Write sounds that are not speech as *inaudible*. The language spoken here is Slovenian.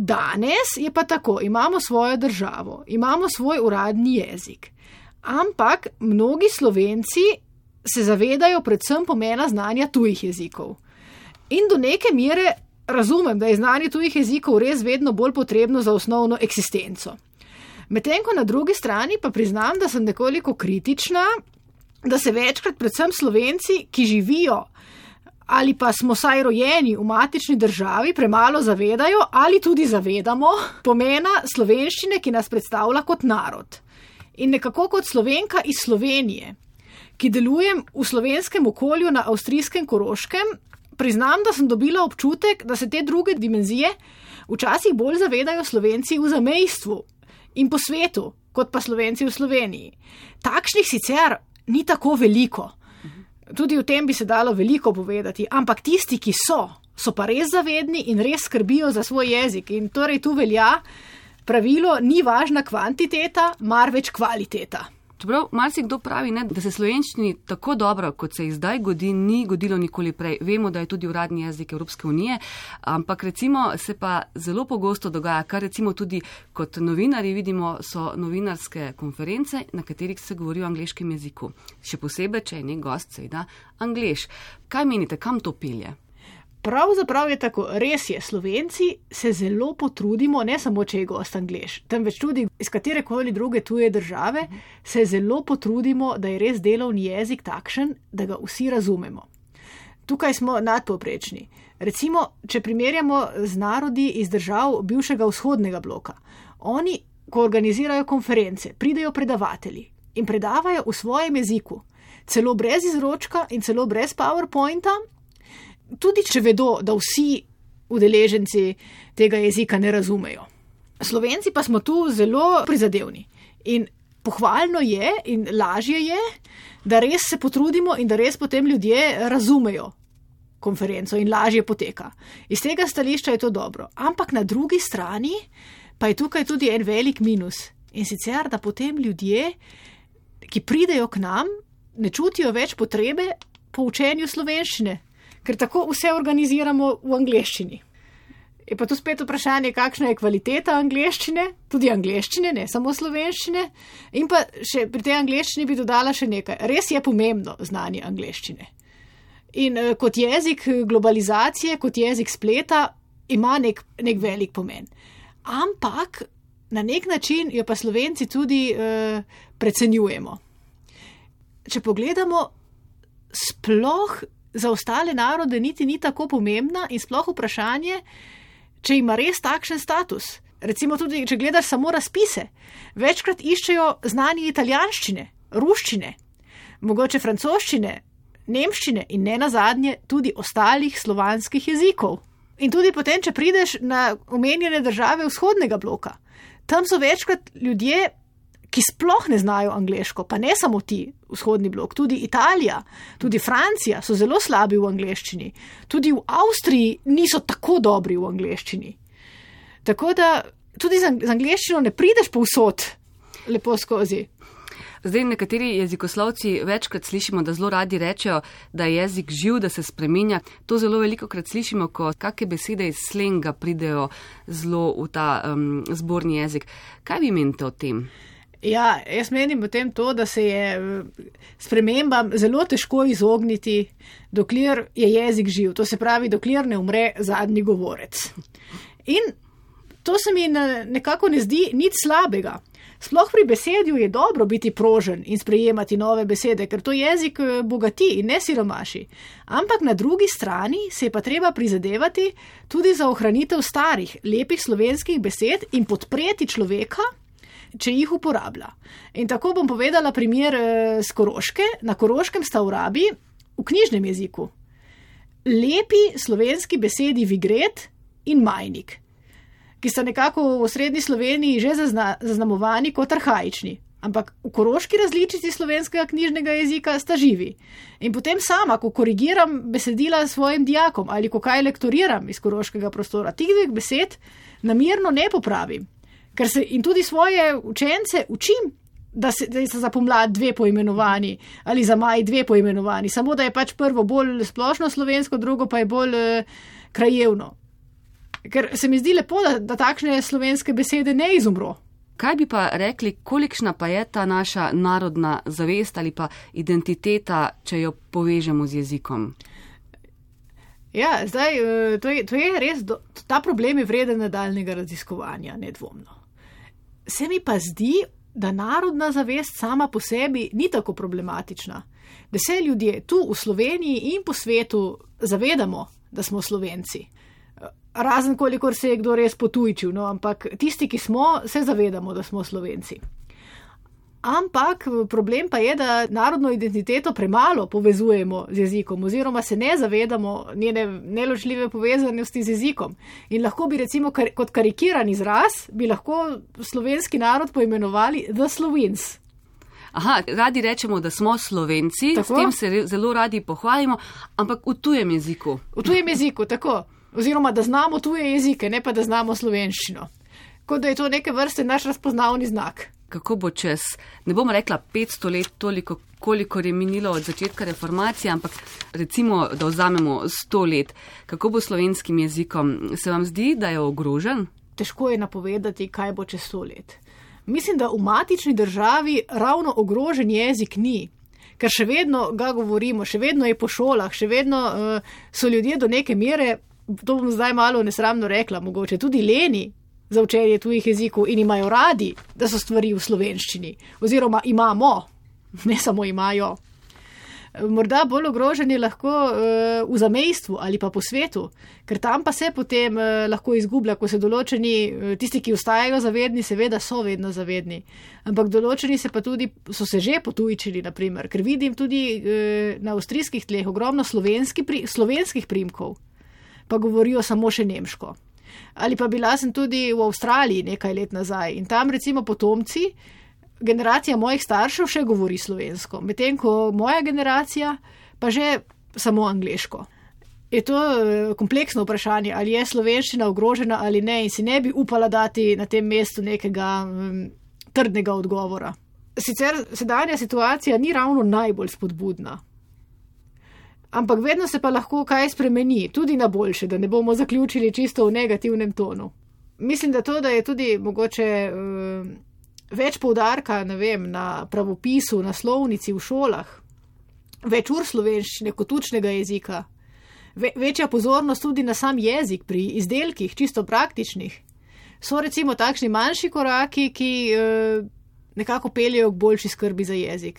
Danes je pa tako, imamo svojo državo, imamo svoj uradni jezik. Ampak mnogi slovenci se zavedajo predvsem pomena znanja tujih jezikov. In do neke mere razumem, da je znanje tujih jezikov res vedno bolj potrebno za osnovno eksistenco. Medtem ko na drugi strani pa priznam, da sem nekoliko kritična, da se večkrat predvsem slovenci, ki živijo ali pa smo saj rojeni v matični državi, premalo zavedajo ali tudi zavedamo pomena slovenščine, ki nas predstavlja kot narod. In nekako kot slovenka iz Slovenije, ki delujem v slovenskem okolju na avstrijskem Koroškem, priznam, da sem dobila občutek, da se te druge dimenzije včasih bolj zavedajo slovenci v zamejstvu in po svetu, kot pa slovenci v Sloveniji. Takšnih sicer ni tako veliko. Tudi o tem bi se dalo veliko povedati, ampak tisti, ki so, so pa res zavedni in res skrbijo za svoj jezik. In torej tu velja pravilo, ni važna kvantiteta, marveč kvaliteta. Čeprav marsikdo pravi, ne, da se slovenščini tako dobro, kot se jih zdaj godi, ni godilo nikoli prej. Vemo, da je tudi uradni jezik Evropske unije, ampak recimo se pa zelo pogosto dogaja, kar recimo tudi kot novinari vidimo, so novinarske konference, na katerih se govori o angliškem jeziku. Še posebej, če je nek gost, seveda, angliš. Kaj menite, kam to pelje? Pravzaprav je tako, res je, slovenci se zelo potrudimo, ne samo če je gost angliš, temveč tudi iz katere koli druge tuje države, se zelo potrudimo, da je res delovni jezik takšen, da ga vsi razumemo. Tukaj smo nadpoprečni. Recimo, če primerjamo z narodi iz držav bivšega vzhodnega bloka, oni, ko organizirajo konference, pridejo predavatelji in predavajo v svojem jeziku, celo brez izročka in celo brez PowerPointa tudi če vedo, da vsi udeleženci tega jezika ne razumejo. Slovenci pa smo tu zelo prizadevni in pohvalno je in lažje je, da res se potrudimo in da res potem ljudje razumejo konferenco in lažje poteka. Iz tega stališča je to dobro. Ampak na drugi strani pa je tukaj tudi en velik minus in sicer, da potem ljudje, ki pridejo k nam, ne čutijo več potrebe po učenju slovenščine, ker tako vse organiziramo v angleščini. Je pa tu spet vprašanje, kakšna je kvaliteta angleščine, tudi angleščine, ne samo slovenščine. In pa še pri tej angleščini bi dodala še nekaj. Res je pomembno znanje angleščine. In uh, kot jezik globalizacije, kot jezik spleta, ima nek, nek velik pomen. Ampak na nek način jo pa slovenci tudi uh, precenjujemo. Če pogledamo, sploh za ostale narode niti ni tako pomembna in sploh vprašanje, če ima res takšen status. Recimo tudi, če gledaš samo razpise, večkrat iščejo znanje italijanščine, ruščine, mogoče francoščine, nemščine in ne nazadnje tudi ostalih slovanskih jezikov. In tudi potem, če prideš na omenjene države vzhodnega bloka, tam so večkrat ljudje ki sploh ne znajo angliško, pa ne samo ti, vzhodni blok, tudi Italija, tudi Francija so zelo slabi v angliščini, tudi v Avstriji niso tako dobri v angliščini. Tako da tudi z angliščino ne prideš povsod lepo skozi. Zdaj, nekateri jezikoslovci večkrat slišimo, da zelo radi rečejo, da je jezik živ, da se spremenja. To zelo veliko krat slišimo, ko kakšne besede iz slenga pridejo zelo v ta um, zborni jezik. Kaj vi menite o tem? Ja, jaz menim potem to, da se je spremembam zelo težko izogniti, dokler je jezik živ, to se pravi, dokler ne umre zadnji govorec. In to se mi nekako ne zdi nič slabega. Sploh pri besedju je dobro biti prožen in sprejemati nove besede, ker to jezik eh, bogati in ne siromaši. Ampak na drugi strani se je pa treba prizadevati tudi za ohranitev starih, lepih slovenskih besed in podpreti človeka, če jih uporablja. In tako bom povedala primer z eh, Koroške. Na Koroškem sta v rabi v knjižnem jeziku lepi slovenski besedi vigret in majnik, ki sta nekako v srednji Sloveniji že zazna, zaznamovani kot arhajični. Ampak v koroški različici slovenskega knjižnega jezika sta živi. In potem sama, ko korigiram besedila svojim dijakom ali ko kaj lektoriram iz koroškega prostora, tih dveh besed namirno ne popravim ker se in tudi svoje učence učim, da, se, da so za pomlad dve poimenovani ali za maj dve poimenovani, samo da je pač prvo bolj splošno slovensko, drugo pa je bolj uh, krajevno. Ker se mi zdi lepo, da, da takšne slovenske besede ne izumro. Kaj bi pa rekli, kolikšna pa je ta naša narodna zavest ali pa identiteta, če jo povežemo z jezikom? Ja, zdaj, eh, to je, to je res, do, ta problem je vreden nadaljnega raziskovanja, nedvomno. Se mi pa zdi, da narodna zavest sama po sebi ni tako problematična, da se ljudje tu v Sloveniji in po svetu zavedamo, da smo Slovenci. Razen kolikor se je kdo res potujčil, no, ampak tisti, ki smo, se zavedamo, da smo Slovenci. Ampak problem pa je, da narodno identiteto premalo povezujemo z jezikom, oziroma se ne zavedamo njene neločljive povezanosti z jezikom. In lahko bi recimo kar, kot karikiran izraz, bi lahko slovenski narod poimenovali The Slovens. Aha, radi rečemo, da smo slovenci, tako? s tem se zelo radi pohvalimo, ampak v tujem jeziku. V tujem jeziku, tako. Oziroma, da znamo tuje jezike, ne pa da znamo slovenščino. Kot da je to neke vrste naš razpoznavni znak kako bo čez, ne bom rekla 500 let, toliko, koliko je minilo od začetka reformacije, ampak recimo, da vzamemo 100 let, kako bo slovenskim jezikom. Se vam zdi, da je ogrožen? Težko je napovedati, kaj bo čez 100 let. Mislim, da v matični državi ravno ogrožen jezik ni. Ker še vedno ga govorimo, še vedno je po šolah, še vedno uh, so ljudje do neke mere, to bom zdaj malo nesramno rekla, mogoče tudi leni, za učenje tujih jezikov in imajo radi, da so stvari v slovenščini, oziroma imamo, *laughs* ne samo imajo. Morda bolj ogrožen je lahko uh, v zamejstvu ali pa po svetu, ker tam pa se potem uh, lahko izgublja, ko se določeni, uh, tisti, ki ostajajo zavedni, seveda so vedno zavedni. Ampak določeni se pa tudi, so se že potujčili, naprimer, ker vidim tudi na avstrijskih tleh ogromno slovenski slovenskih primkov, pa govorijo samo še nemško ali pa bila sem tudi v Avstraliji nekaj let nazaj in tam recimo potomci, generacija mojih staršev še govori slovensko, medtem ko moja generacija pa že samo angliško. Je to eh, kompleksno vprašanje, ali je slovenščina ogrožena ali ne in si ne bi upala dati na tem mestu nekega um, trdnega odgovora. Sicer sedanja situacija ni ravno najbolj spodbudna. Ampak vedno se pa lahko kaj spremeni, tudi na boljše, da ne bomo zaključili čisto v negativnem tonu. Mislim, da to, da je tudi mogoče uh, več poudarka vem, na pravopisu, na slovnici v šolah, več ur slovenščine kot učnega jezika, ve, večja pozornost tudi na sam jezik pri izdelkih, čisto praktičnih, so recimo takšni manjši koraki, ki uh, nekako peljejo k boljši skrbi za jezik.